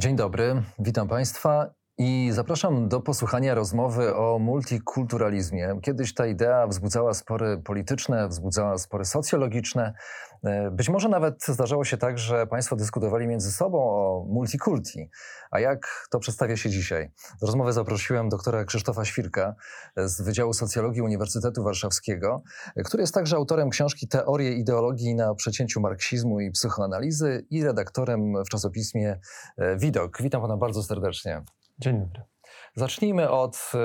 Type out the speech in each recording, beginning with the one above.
Dzień dobry, witam Państwa i zapraszam do posłuchania rozmowy o multikulturalizmie. Kiedyś ta idea wzbudzała spory polityczne, wzbudzała spory socjologiczne. E, być może nawet zdarzało się tak, że Państwo dyskutowali między sobą o multikulti. A jak to przedstawia się dzisiaj? Do rozmowy zaprosiłem doktora Krzysztofa Świrka z Wydziału Socjologii Uniwersytetu Warszawskiego, który jest także autorem książki Teorie ideologii na przecięciu marksizmu i psychoanalizy i redaktorem w czasopismie e, Widok. Witam Pana bardzo serdecznie. Dzień dobry. Zacznijmy od e,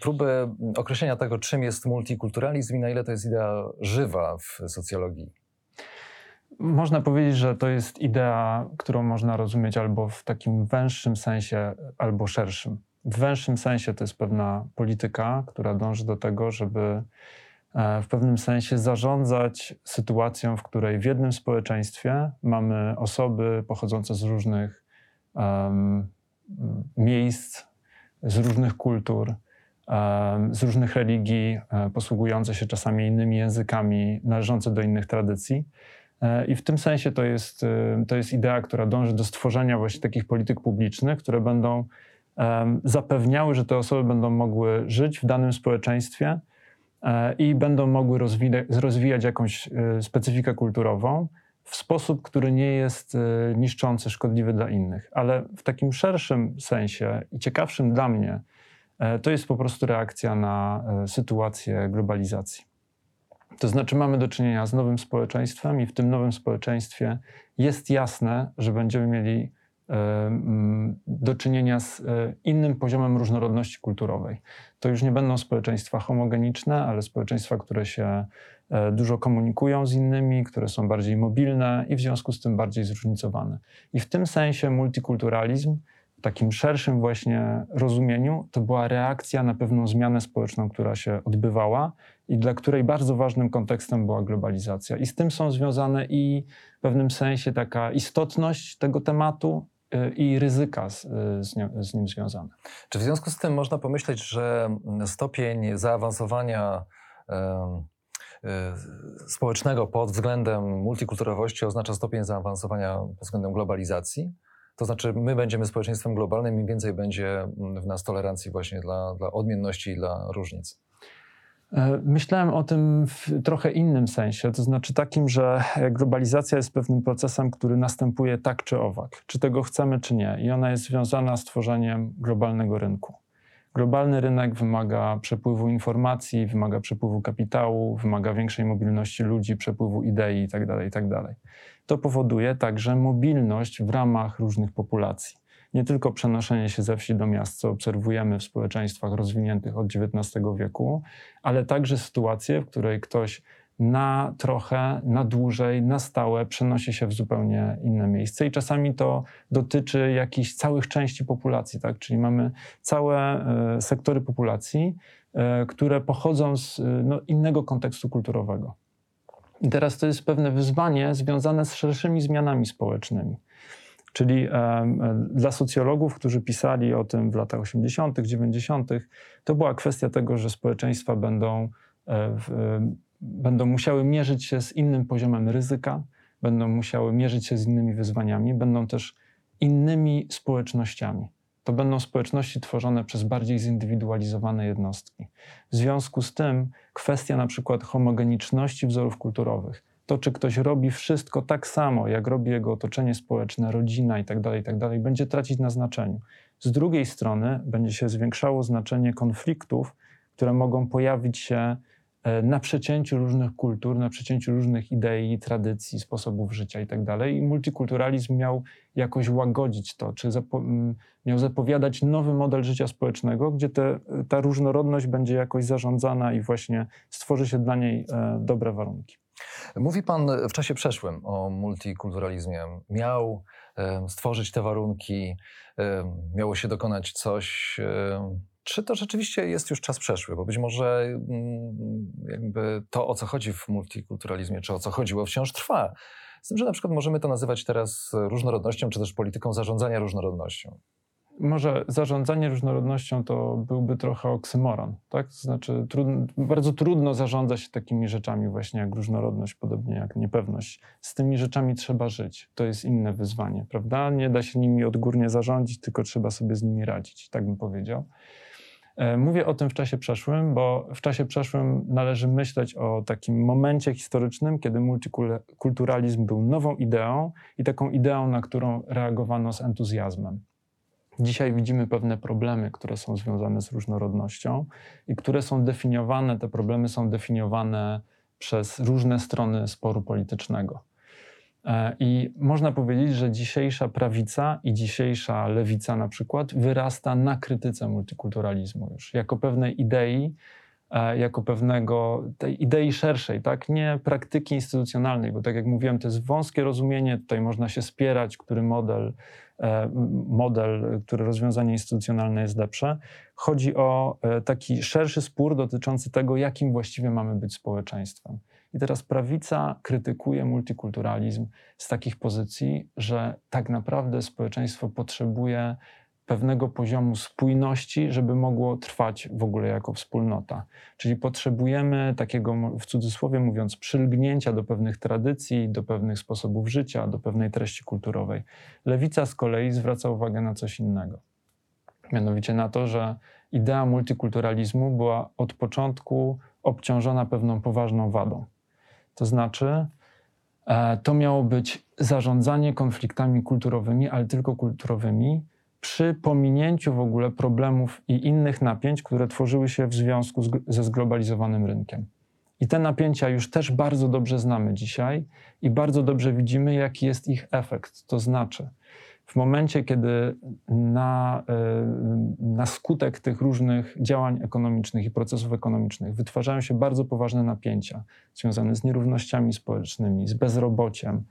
próby określenia tego, czym jest multikulturalizm i na ile to jest idea żywa w socjologii. Można powiedzieć, że to jest idea, którą można rozumieć albo w takim węższym sensie, albo szerszym. W węższym sensie to jest pewna polityka, która dąży do tego, żeby e, w pewnym sensie zarządzać sytuacją, w której w jednym społeczeństwie mamy osoby pochodzące z różnych um, miejsc, z różnych kultur, z różnych religii, e, posługujące się czasami innymi językami, należące do innych tradycji. E, I w tym sensie to jest, e, to jest idea, która dąży do stworzenia właśnie takich polityk publicznych, które będą zapewniały, że te osoby będą mogły żyć w danym społeczeństwie i będą mogły rozwijać, rozwijać jakąś specyfikę kulturową, w sposób, który nie jest e, niszczący, szkodliwy dla innych. Ale w takim szerszym sensie i ciekawszym dla mnie, e, to jest po prostu reakcja na e, sytuację globalizacji. To znaczy, mamy do czynienia z nowym społeczeństwem, i w tym nowym społeczeństwie jest jasne, że będziemy mieli do czynienia z innym poziomem różnorodności kulturowej. To już nie będą społeczeństwa homogeniczne, ale społeczeństwa, które się E, dużo komunikują z innymi, które są bardziej mobilne i w związku z tym bardziej zróżnicowane. I w tym sensie multikulturalizm, w takim szerszym właśnie rozumieniu, to była reakcja na pewną zmianę społeczną, która się odbywała i dla której bardzo ważnym kontekstem była globalizacja. I z tym są związane i w pewnym sensie taka istotność tego tematu, e, i ryzyka z, e, z, nim, związane. Czy w związku z tym można pomyśleć, że stopień zaawansowania Y, społecznego pod względem multikulturowości oznacza stopień zaawansowania pod względem globalizacji. To znaczy, my będziemy społeczeństwem globalnym, im więcej będzie w nas tolerancji właśnie dla, dla odmienności i dla różnic. E, myślałem o tym w trochę innym sensie, to znaczy takim, że globalizacja jest pewnym procesem, który następuje tak czy owak, czy tego chcemy, czy nie, i ona jest związana z tworzeniem globalnego rynku. Globalny rynek wymaga przepływu informacji, wymaga przepływu kapitału, wymaga większej mobilności ludzi, przepływu idei itd. Tak itd. To powoduje także mobilność w ramach różnych populacji. Nie tylko przenoszenie się ze wsi do miast, co obserwujemy w społeczeństwach rozwiniętych od XIX wieku, ale także sytuacje, w której ktoś na trochę, na dłużej, na stałe przenosi się w zupełnie inne miejsce i czasami to dotyczy jakichś całych części populacji, tak? Czyli mamy całe e, sektory populacji, e, które pochodzą z no, innego kontekstu kulturowego. I teraz to jest pewne wyzwanie związane z szerszymi zmianami społecznymi. Czyli e, dla socjologów, którzy pisali o tym w latach 80., 90., to była kwestia tego, że społeczeństwa będą w, będą musiały mierzyć się z innym poziomem ryzyka, będą musiały mierzyć się z innymi wyzwaniami, będą też innymi społecznościami. To będą społeczności tworzone przez bardziej zindywidualizowane jednostki. W związku z tym kwestia na przykład homogeniczności wzorów kulturowych, to czy ktoś robi wszystko tak samo, jak robi jego otoczenie społeczne, rodzina itd., tak itd., tak będzie tracić na znaczeniu. Z drugiej strony będzie się zwiększało znaczenie konfliktów, które mogą pojawić się na przecięciu różnych kultur, na przecięciu różnych idei, tradycji, sposobów życia itd. Tak I multikulturalizm miał jakoś łagodzić to, czy zapo miał zapowiadać nowy model życia społecznego, gdzie te, ta różnorodność będzie jakoś zarządzana i właśnie stworzy się dla niej e, dobre warunki. Mówi Pan w czasie przeszłym o multikulturalizmie. Miał stworzyć te warunki, miało się dokonać coś. Czy to rzeczywiście jest już czas przeszły? Bo być może mm, jakby to, o co chodzi w multikulturalizmie, czy o co chodziło, wciąż trwa. Z tym, że na przykład możemy to nazywać teraz różnorodnością, czy też polityką zarządzania różnorodnością może zarządzanie różnorodnością to byłby trochę oksymoron, tak? To znaczy bardzo trudno zarządza się takimi rzeczami właśnie jak różnorodność, podobnie jak niepewność. Z tymi rzeczami trzeba żyć. To jest inne wyzwanie, prawda? Nie da się nimi odgórnie zarządzić, tylko trzeba sobie z nimi radzić, tak bym powiedział. E, mówię o tym w czasie przeszłym, bo w czasie przeszłym należy myśleć o takim momencie historycznym, kiedy multikulturalizm był nową ideą i taką ideą, na którą reagowano z entuzjazmem. Dzisiaj widzimy pewne problemy, które są związane z różnorodnością i które są definiowane, te problemy są definiowane przez różne strony sporu politycznego. E, I można powiedzieć, że dzisiejsza prawica i dzisiejsza lewica na przykład wyrasta na krytyce multikulturalizmu już, jako pewnej idei, e, jako pewnego tej idei szerszej, tak? Nie praktyki instytucjonalnej, bo tak jak mówiłem, to jest wąskie rozumienie, tutaj można się spierać, który model model, który rozwiązanie instytucjonalne jest lepsze. Chodzi o e, taki szerszy spór dotyczący tego, jakim właściwie mamy być społeczeństwem. I teraz prawica krytykuje multikulturalizm z takich pozycji, że tak naprawdę społeczeństwo potrzebuje pewnego poziomu spójności, żeby mogło trwać w ogóle jako wspólnota. Czyli potrzebujemy takiego, w cudzysłowie mówiąc, przylgnięcia do pewnych tradycji, do pewnych sposobów życia, do pewnej treści kulturowej. Lewica z kolei zwraca uwagę na coś innego. Mianowicie na to, że idea multikulturalizmu była od początku obciążona pewną poważną wadą. To znaczy, e, to miało być zarządzanie konfliktami kulturowymi, ale tylko kulturowymi, przy pominięciu w ogóle problemów i innych napięć, które tworzyły się w związku z, ze zglobalizowanym rynkiem. I te napięcia już też bardzo dobrze znamy dzisiaj i bardzo dobrze widzimy, jaki jest ich efekt. To znaczy, w momencie, kiedy na, e, na skutek tych różnych działań ekonomicznych i procesów ekonomicznych wytwarzają się bardzo poważne napięcia związane z nierównościami społecznymi, z bezrobociem,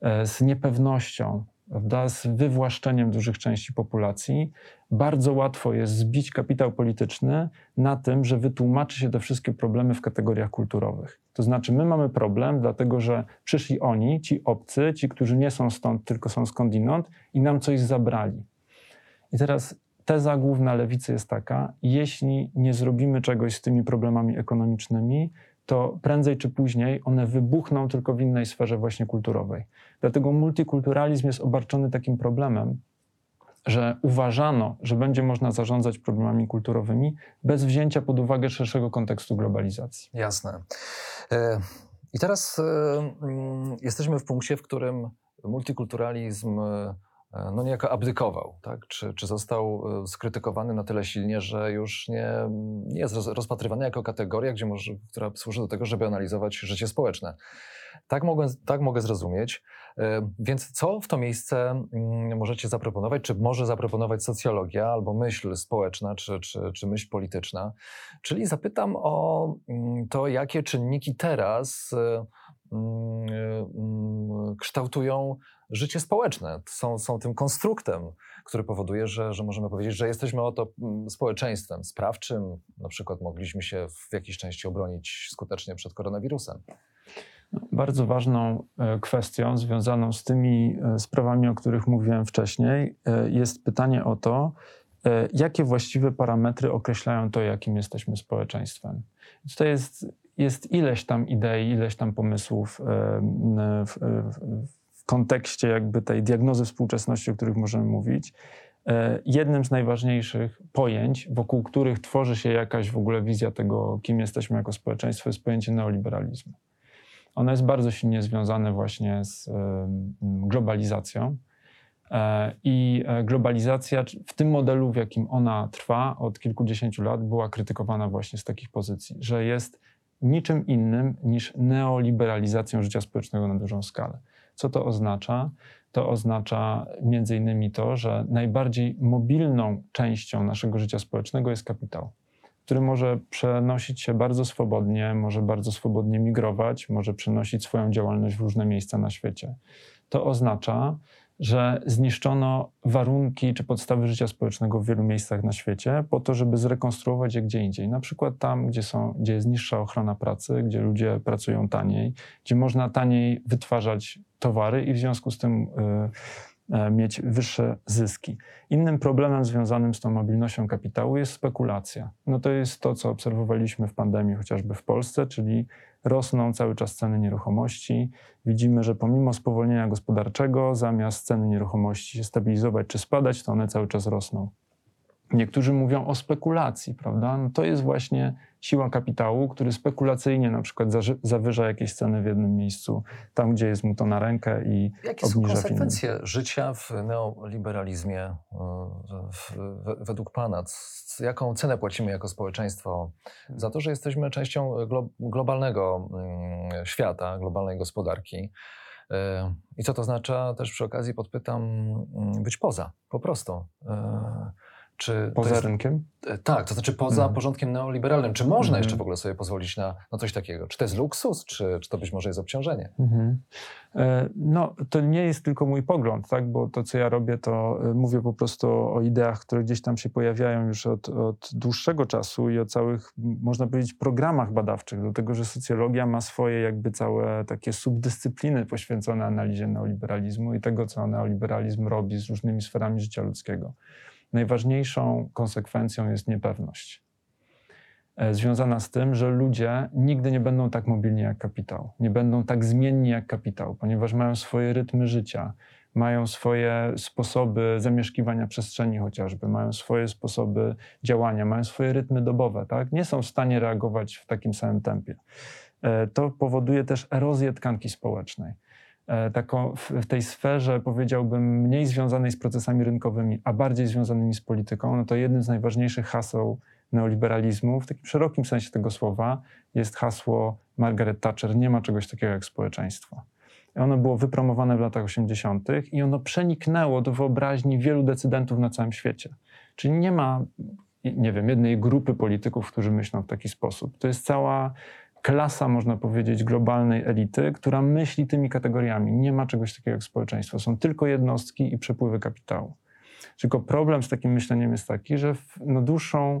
e, z niepewnością, prawda, z wywłaszczeniem dużych części populacji, bardzo łatwo jest zbić kapitał polityczny na tym, że wytłumaczy się te wszystkie problemy w kategoriach kulturowych. To znaczy, my mamy problem, dlatego że przyszli oni, ci obcy, ci, którzy nie są stąd, tylko są skądinąd, i nam coś zabrali. I teraz teza główna lewicy jest taka: jeśli nie zrobimy czegoś z tymi problemami ekonomicznymi, to prędzej czy później one wybuchną tylko w innej sferze właśnie kulturowej. Dlatego multikulturalizm jest obarczony takim problemem, że uważano, że będzie można zarządzać problemami kulturowymi bez wzięcia pod uwagę szerszego kontekstu globalizacji. Jasne. E, I teraz e, mm, jesteśmy w punkcie, w którym multikulturalizm e, no niejako abdykował, tak? czy, czy został e, skrytykowany na tyle silnie, że już nie, nie jest rozpatrywany jako kategoria, gdzie może, która służy do tego, żeby analizować życie społeczne. Tak mogę, tak mogę zrozumieć. E, więc co w to miejsce mm, możecie zaproponować? Czy może zaproponować socjologia albo myśl społeczna, czy, czy, czy myśl polityczna? Czyli zapytam o mm, to, jakie czynniki teraz mm, kształtują życie społeczne. Są, są tym konstruktem, który powoduje, że, że możemy powiedzieć, że jesteśmy oto mm, społeczeństwem sprawczym. Na przykład mogliśmy się w jakiejś części obronić skutecznie przed koronawirusem. No, bardzo ważną e, kwestią związaną z tymi e, sprawami, o których mówiłem wcześniej, e, jest pytanie o to, jakie właściwe parametry określają to, jakim jesteśmy społeczeństwem. Tutaj jest, jest ileś tam idei, ileś tam pomysłów w, w, kontekście jakby tej diagnozy współczesności, o których możemy mówić, e, jednym z najważniejszych pojęć, wokół których tworzy się jakaś w ogóle wizja tego, kim jesteśmy jako społeczeństwo, jest pojęcie neoliberalizmu. Ono jest bardzo silnie związane właśnie z globalizacją. E, I e, globalizacja w tym modelu, w jakim ona trwa od kilkudziesięciu lat, była krytykowana właśnie z takich pozycji, że jest niczym innym niż neoliberalizacją życia społecznego na dużą skalę. Co to oznacza? To oznacza między innymi to, że najbardziej mobilną częścią naszego życia społecznego jest kapitał. który może przenosić się bardzo swobodnie, może bardzo swobodnie migrować, może przenosić swoją działalność w różne miejsca na świecie. To oznacza, że zniszczono warunki czy podstawy życia społecznego w wielu miejscach na świecie po to, żeby zrekonstruować je gdzie indziej. Na przykład tam, gdzie, są, gdzie jest niższa ochrona pracy, gdzie ludzie pracują taniej, gdzie można taniej wytwarzać towary i w związku z tym y, mieć wyższe zyski. Innym problemem związanym z tą mobilnością kapitału jest spekulacja. No to jest to, co obserwowaliśmy w pandemii, chociażby w Polsce, czyli rosną cały czas ceny nieruchomości. Widzimy, że pomimo spowolnienia gospodarczego, zamiast ceny nieruchomości się stabilizować czy spadać, to one cały czas rosną. Niektórzy mówią o spekulacji, prawda? No to jest właśnie siła kapitału, który spekulacyjnie na przykład zawyża jakieś ceny w jednym miejscu, tam gdzie jest mu to na rękę i Jakie są konsekwencje życia w neoliberalizmie w, w, według Pana? Jaką cenę płacimy jako społeczeństwo za to, że jesteśmy częścią glo, globalnego mm, świata, globalnej gospodarki? E, I co to oznacza? Też przy okazji podpytam, mm, być poza, po prostu. Czy poza jest, rynkiem? E, tak, to znaczy poza mhm. porządkiem neoliberalnym. Czy można mhm. jeszcze w ogóle sobie pozwolić na, na coś takiego? Czy to jest luksus, czy, czy to być może jest obciążenie? Mhm. E, no, to nie jest tylko mój pogląd, tak? bo to, co ja robię, to e, mówię po prostu o ideach, które gdzieś tam się pojawiają już od, od dłuższego czasu i o całych, można powiedzieć, programach badawczych, dlatego że socjologia ma swoje jakby całe takie subdyscypliny poświęcone analizie neoliberalizmu i tego, co neoliberalizm robi z różnymi sferami życia ludzkiego najważniejszą konsekwencją jest niepewność. E, związana z tym, że ludzie nigdy nie będą tak mobilni jak kapitał, nie będą tak zmienni jak kapitał, ponieważ mają swoje rytmy życia, mają swoje sposoby zamieszkiwania przestrzeni chociażby, mają swoje sposoby działania, mają swoje rytmy dobowe, tak? nie są w stanie reagować w takim samym tempie. E, to powoduje też erozję tkanki społecznej. E, taką w tej sferze, powiedziałbym, mniej związanej z procesami rynkowymi, a bardziej związanymi z polityką, no to jednym z najważniejszych haseł neoliberalizmu, w takim szerokim sensie tego słowa, jest hasło Margaret Thatcher: Nie ma czegoś takiego jak społeczeństwo. Ono było wypromowane w latach 80. i ono przeniknęło do wyobraźni wielu decydentów na całym świecie. Czyli nie ma, nie wiem, jednej grupy polityków, którzy myślą w taki sposób. To jest cała klasa, można powiedzieć, globalnej elity, która myśli tymi kategoriami. Nie ma czegoś takiego jak społeczeństwo. Są tylko jednostki i przepływy kapitału. Tylko problem z takim myśleniem jest taki, że na dłuższą E,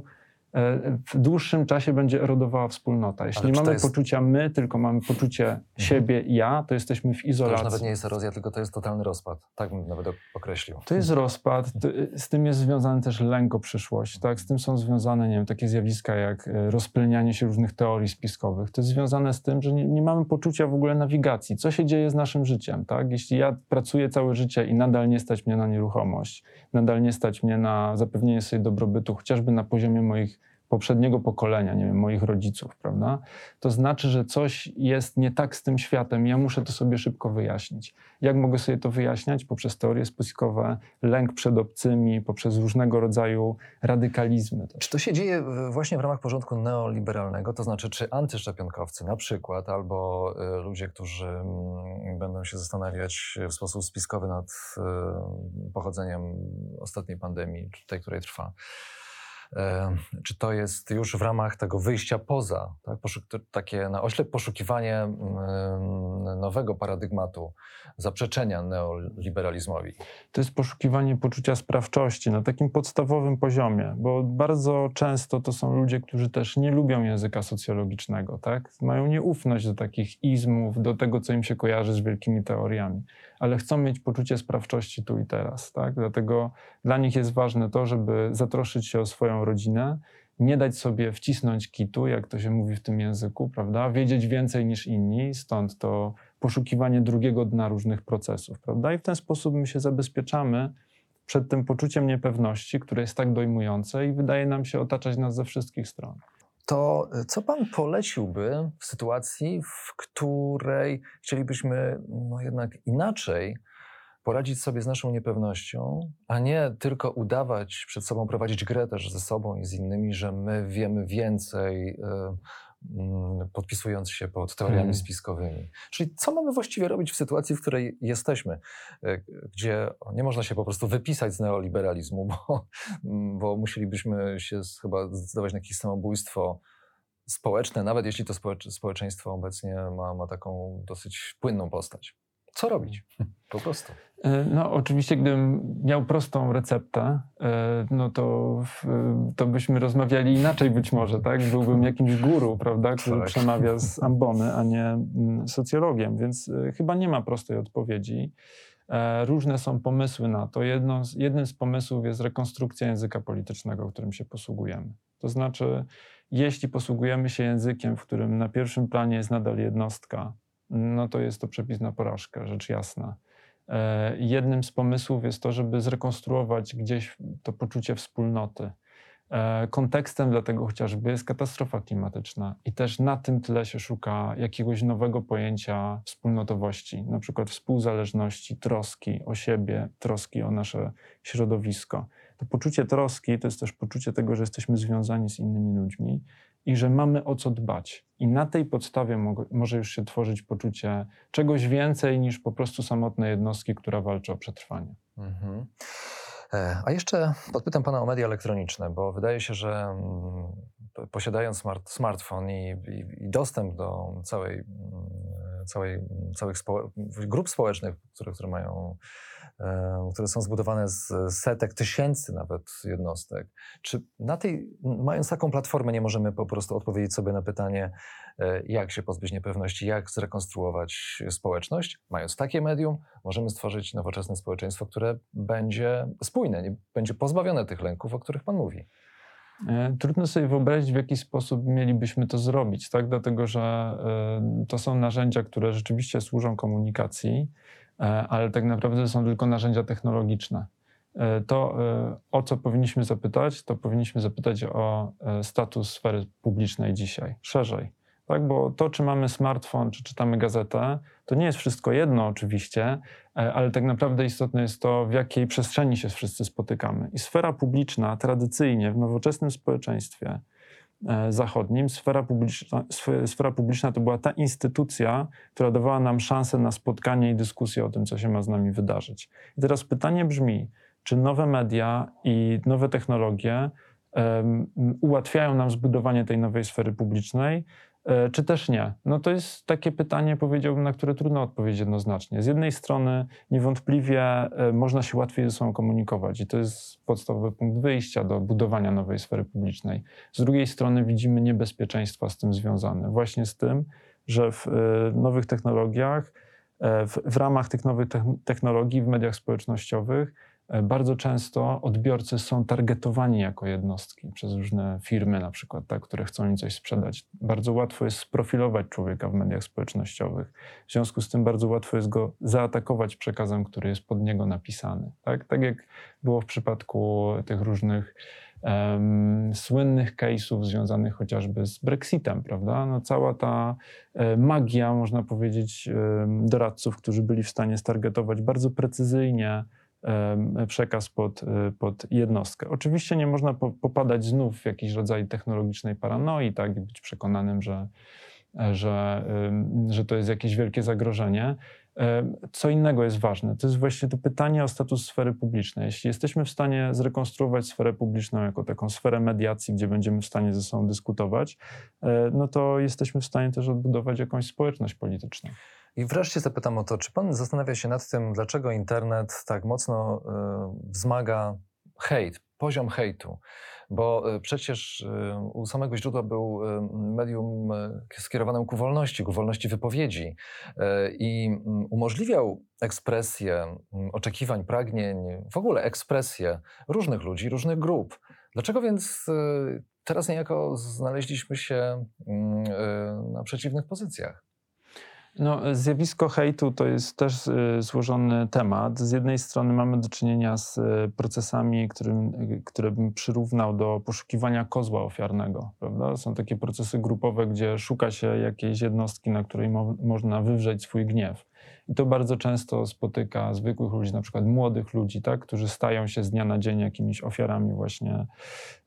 w dłuższym czasie będzie erodowała wspólnota. Jeśli nie mamy jest... poczucia my, tylko mamy poczucie mhm. siebie i ja, to jesteśmy w izolacji. To już nawet nie jest erozja, tylko to jest totalny rozpad. Tak bym nawet określił. To jest rozpad. Z tym jest związany też lęk o przyszłość. Tak? Z tym są związane nie wiem, takie zjawiska jak e, rozpylnianie się różnych teorii spiskowych. To jest związane z tym, że nie, nie mamy poczucia w ogóle nawigacji. Co się dzieje z naszym życiem? Tak? Jeśli ja pracuję całe życie i nadal nie stać mnie na nieruchomość, nadal nie stać mnie na zapewnienie sobie dobrobytu, chociażby na poziomie moich poprzedniego pokolenia, nie wiem, moich rodziców, prawda? To znaczy, że coś jest nie tak z tym światem ja muszę to sobie szybko wyjaśnić. Jak mogę sobie to wyjaśniać? Poprzez teorie spiskowe, lęk przed obcymi, poprzez różnego rodzaju radykalizmy. Czy to się dzieje właśnie w ramach porządku neoliberalnego? To znaczy, czy antyszczepionkowcy na przykład, albo y, ludzie, którzy mm, będą się zastanawiać w sposób spiskowy nad y, pochodzeniem ostatniej pandemii, tej, której trwa, czy to jest już w ramach tego wyjścia poza, tak? takie na oślep poszukiwanie nowego paradygmatu, zaprzeczenia neoliberalizmowi? To jest poszukiwanie poczucia sprawczości na takim podstawowym poziomie, bo bardzo często to są ludzie, którzy też nie lubią języka socjologicznego, tak? mają nieufność do takich izmów, do tego, co im się kojarzy z wielkimi teoriami ale chcą mieć poczucie sprawczości tu i teraz. Tak? Dlatego dla nich jest ważne to, żeby zatroszczyć się o swoją rodzinę, nie dać sobie wcisnąć kitu, jak to się mówi w tym języku, prawda? Wiedzieć więcej niż inni, stąd to poszukiwanie drugiego dna różnych procesów, prawda? I w ten sposób my się zabezpieczamy przed tym poczuciem niepewności, które jest tak dojmujące i wydaje nam się otaczać nas ze wszystkich stron to y, co pan poleciłby w sytuacji, w której chcielibyśmy no jednak inaczej poradzić sobie z naszą niepewnością, a nie tylko udawać przed sobą, prowadzić grę też ze sobą i z innymi, że my wiemy więcej, mm, podpisując się pod teoriami hmm. spiskowymi. Czyli co mamy właściwie robić w sytuacji, w której jesteśmy, e, gdzie nie można się po prostu wypisać z neoliberalizmu, bo, bo musielibyśmy się chyba zdecydować na jakieś samobójstwo społeczne, nawet jeśli to społeczeństwo obecnie ma, ma taką dosyć płynną postać. Co robić? Po prostu. E, no, oczywiście, gdybym miał prostą receptę, e, no to, to byśmy rozmawiali inaczej być może, tak? Byłbym jakimś guru, prawda, który tak. przemawia z ambony, a nie mm, socjologiem, więc e, chyba nie ma prostej odpowiedzi. Różne są pomysły na to. Jedno, jednym z pomysłów jest rekonstrukcja języka politycznego, którym się posługujemy. To znaczy, jeśli posługujemy się językiem, w którym na pierwszym planie jest nadal jednostka, no to jest to przepis na porażkę, rzecz jasna. E, jednym z pomysłów jest to, żeby zrekonstruować gdzieś to poczucie wspólnoty. E, kontekstem dla tego chociażby jest katastrofa klimatyczna i też na tym tle się szuka jakiegoś nowego pojęcia wspólnotowości, na przykład współzależności, troski o siebie, troski o nasze środowisko. To poczucie troski to jest też poczucie tego, że jesteśmy związani z innymi ludźmi i że mamy o co dbać. I na tej podstawie mo może już się tworzyć poczucie czegoś więcej niż po prostu samotnej jednostki, która walczy o przetrwanie. Mhm. E, a jeszcze podpytam Pana o media elektroniczne, bo wydaje się, że mm, posiadając smart, smartfon i, i, i, dostęp do całej, mm, całej, całych grup społecznych, które, które mają które są zbudowane z setek, tysięcy nawet jednostek. Czy na tej, mając taką platformę, nie możemy po prostu odpowiedzieć sobie na pytanie, e, jak się pozbyć niepewności, jak zrekonstruować społeczność? Mając takie medium, możemy stworzyć nowoczesne społeczeństwo, które będzie spójne, nie będzie pozbawione tych lęków, o których Pan mówi. E, trudno sobie wyobrazić, w jaki sposób mielibyśmy to zrobić, tak? dlatego że to są narzędzia, które rzeczywiście służą komunikacji, E, ale tak naprawdę są tylko narzędzia technologiczne. E, to, e, o co powinniśmy zapytać, to powinniśmy zapytać o status sfery publicznej dzisiaj, szerzej. Tak? Bo to, czy mamy smartfon, czy czytamy gazetę, to nie jest wszystko jedno oczywiście, ale tak naprawdę istotne jest to, w jakiej przestrzeni się wszyscy spotykamy. I sfera publiczna tradycyjnie w nowoczesnym społeczeństwie E, zachodnim sfera publiczna, sfera publiczna to była ta instytucja, która dawała nam szansę na spotkanie i dyskusję o tym, co się ma z nami wydarzyć. I teraz pytanie brzmi, czy nowe media i nowe technologie um, ułatwiają nam zbudowanie tej nowej sfery publicznej, E, czy też nie? No to jest takie pytanie, powiedziałbym, na które trudno odpowiedzieć jednoznacznie. Z jednej strony niewątpliwie e, można się łatwiej ze sobą komunikować i to jest podstawowy punkt wyjścia do budowania nowej sfery publicznej. Z drugiej strony widzimy niebezpieczeństwa z tym związane. Właśnie z tym, że w e, nowych technologiach, w, w ramach tych nowych technologii w mediach społecznościowych E, bardzo często odbiorcy są targetowani jako jednostki przez różne firmy, na przykład, tak, które chcą im coś sprzedać. Bardzo łatwo jest sprofilować człowieka w mediach społecznościowych. W związku z tym bardzo łatwo jest go zaatakować przekazem, który jest pod niego napisany. Tak, tak jak było w przypadku tych różnych um, słynnych case'ów związanych chociażby z Brexitem, prawda? No, cała ta e, magia, można powiedzieć, doradców, którzy byli w stanie stargetować bardzo precyzyjnie przekaz pod, e, pod jednostkę. Oczywiście nie można popadać znów w jakiś rodzaj technologicznej paranoi, tak, i być przekonanym, że, że, że to jest jakieś wielkie zagrożenie. Co innego jest ważne, to jest właśnie to pytanie o status sfery publicznej. Jeśli jesteśmy w stanie zrekonstruować sferę publiczną jako taką sferę mediacji, gdzie będziemy w stanie ze sobą dyskutować, e, no to jesteśmy w stanie też odbudować jakąś społeczność polityczną. I wreszcie zapytam o to, czy pan zastanawia się nad tym, dlaczego internet tak mocno y, wzmaga hejt, poziom hejtu? Bo y, przecież y, u samego źródła był medium skierowanym ku wolności, ku wolności wypowiedzi i mm, umożliwiał ekspresję oczekiwań, pragnień, w ogóle ekspresję różnych ludzi, różnych grup. Dlaczego więc teraz niejako znaleźliśmy się mm, na przeciwnych pozycjach? No, zjawisko hejtu to jest też y, złożony temat. Z jednej strony mamy do czynienia z y, procesami, którym, y, które bym przyrównał do poszukiwania kozła ofiarnego. Prawda? Są takie procesy grupowe, gdzie szuka się jakiejś jednostki, na której mo można wywrzeć swój gniew. I to bardzo często spotyka zwykłych ludzi, na przykład młodych ludzi, tak, którzy stają się z dnia na dzień jakimiś ofiarami właśnie,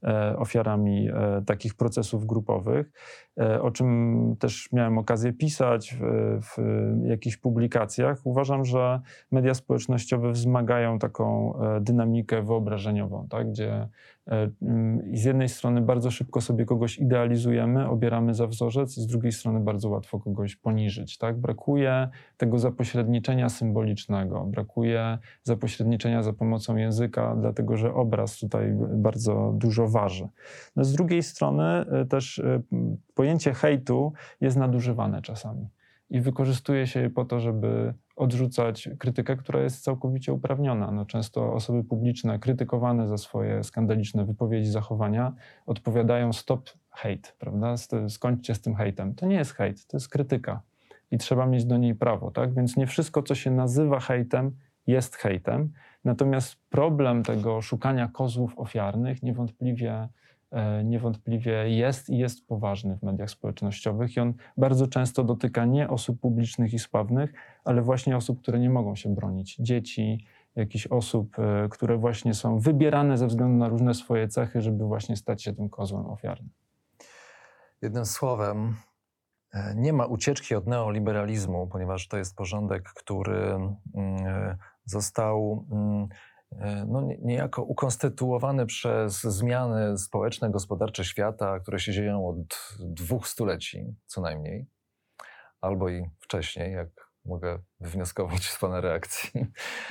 e, ofiarami e, takich procesów grupowych. e, o czym też miałem okazję pisać w, w jakichś publikacjach. Uważam, że media społecznościowe wzmagają taką e, dynamikę wyobrażeniową, tak? gdzie z jednej strony bardzo szybko sobie kogoś idealizujemy, obieramy za wzorzec, z drugiej strony bardzo łatwo kogoś poniżyć. Tak? Brakuje tego zapośredniczenia symbolicznego, brakuje zapośredniczenia za pomocą języka, dlatego że obraz tutaj bardzo dużo waży. No z drugiej strony e, też e, pojęcie hejtu jest nadużywane czasami i wykorzystuje się je po to, żeby odrzucać krytykę, która jest całkowicie uprawniona. No, często osoby publiczne krytykowane za swoje skandaliczne wypowiedzi, zachowania odpowiadają stop hate, prawda? Skończcie z tym hejtem. To nie jest hejt, to jest krytyka i trzeba mieć do niej prawo, tak? Więc nie wszystko, co się nazywa hejtem, jest hejtem. Natomiast problem tego szukania kozłów ofiarnych niewątpliwie niewątpliwie jest i jest poważny w mediach społecznościowych i on bardzo często dotyka nie osób publicznych i sławnych, ale właśnie osób, które nie mogą się bronić. Dzieci, jakichś osób, e, które właśnie są wybierane ze względu na różne swoje cechy, żeby właśnie stać się tym kozłem ofiarnym. Jednym słowem, e, nie ma ucieczki od neoliberalizmu, ponieważ to jest porządek, który mm, został mm, E, no, niejako ukonstytuowany przez zmiany społeczne, gospodarcze świata, które się dzieją od dwóch stuleci co najmniej, albo i wcześniej, jak mogę wywnioskować z Pana reakcji.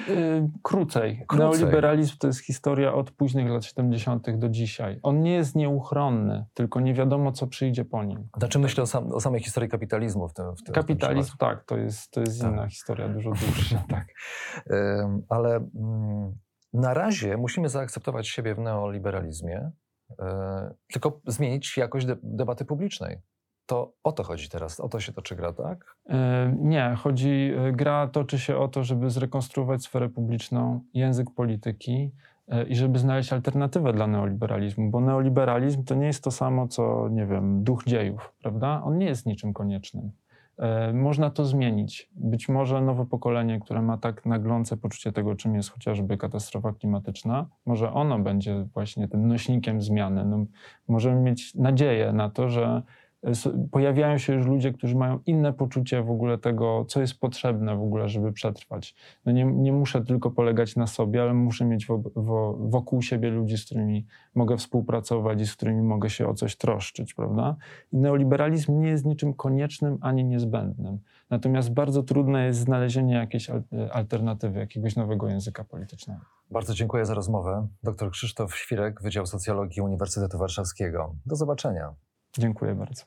Yy, krócej. krócej. Neoliberalizm to jest historia od późnych lat 70. do dzisiaj. On nie jest nieuchronny, tylko nie wiadomo, co przyjdzie po nim. Znaczy myślę o, sam, o samej historii kapitalizmu w tym, w tym Kapitalizm, w tym tak, to jest, to jest tak. inna historia, dużo dłuższa. tak. Ale... Mm, na razie musimy zaakceptować siebie w neoliberalizmie, yy, tylko zmienić jakość de debaty publicznej. To o to chodzi teraz, o to się toczy gra, tak? Yy, nie, chodzi, e, gra toczy się o to, żeby zrekonstruować sferę publiczną, język polityki i żeby znaleźć alternatywę dla neoliberalizmu, bo neoliberalizm to nie jest to samo, co, nie wiem, duch dziejów, prawda? On nie jest niczym koniecznym. E, można to zmienić. Być może nowe pokolenie, które ma tak naglące poczucie tego, czym jest chociażby katastrofa klimatyczna, może ono będzie właśnie tym nośnikiem zmiany. No, możemy mieć nadzieję na to, że pojawiają się już ludzie, którzy mają inne poczucie w ogóle tego, co jest potrzebne w ogóle, żeby przetrwać. No nie, nie muszę tylko polegać na sobie, ale muszę mieć wo, wo, wokół siebie ludzi, z którymi mogę współpracować i z którymi mogę się o coś troszczyć, prawda? I neoliberalizm nie jest niczym koniecznym ani niezbędnym. Natomiast bardzo trudne jest znalezienie jakiejś alternatywy, jakiegoś nowego języka politycznego. Bardzo dziękuję za rozmowę. Dr Krzysztof Świrek, Wydział Socjologii Uniwersytetu Warszawskiego. Do zobaczenia. Dziękuję bardzo.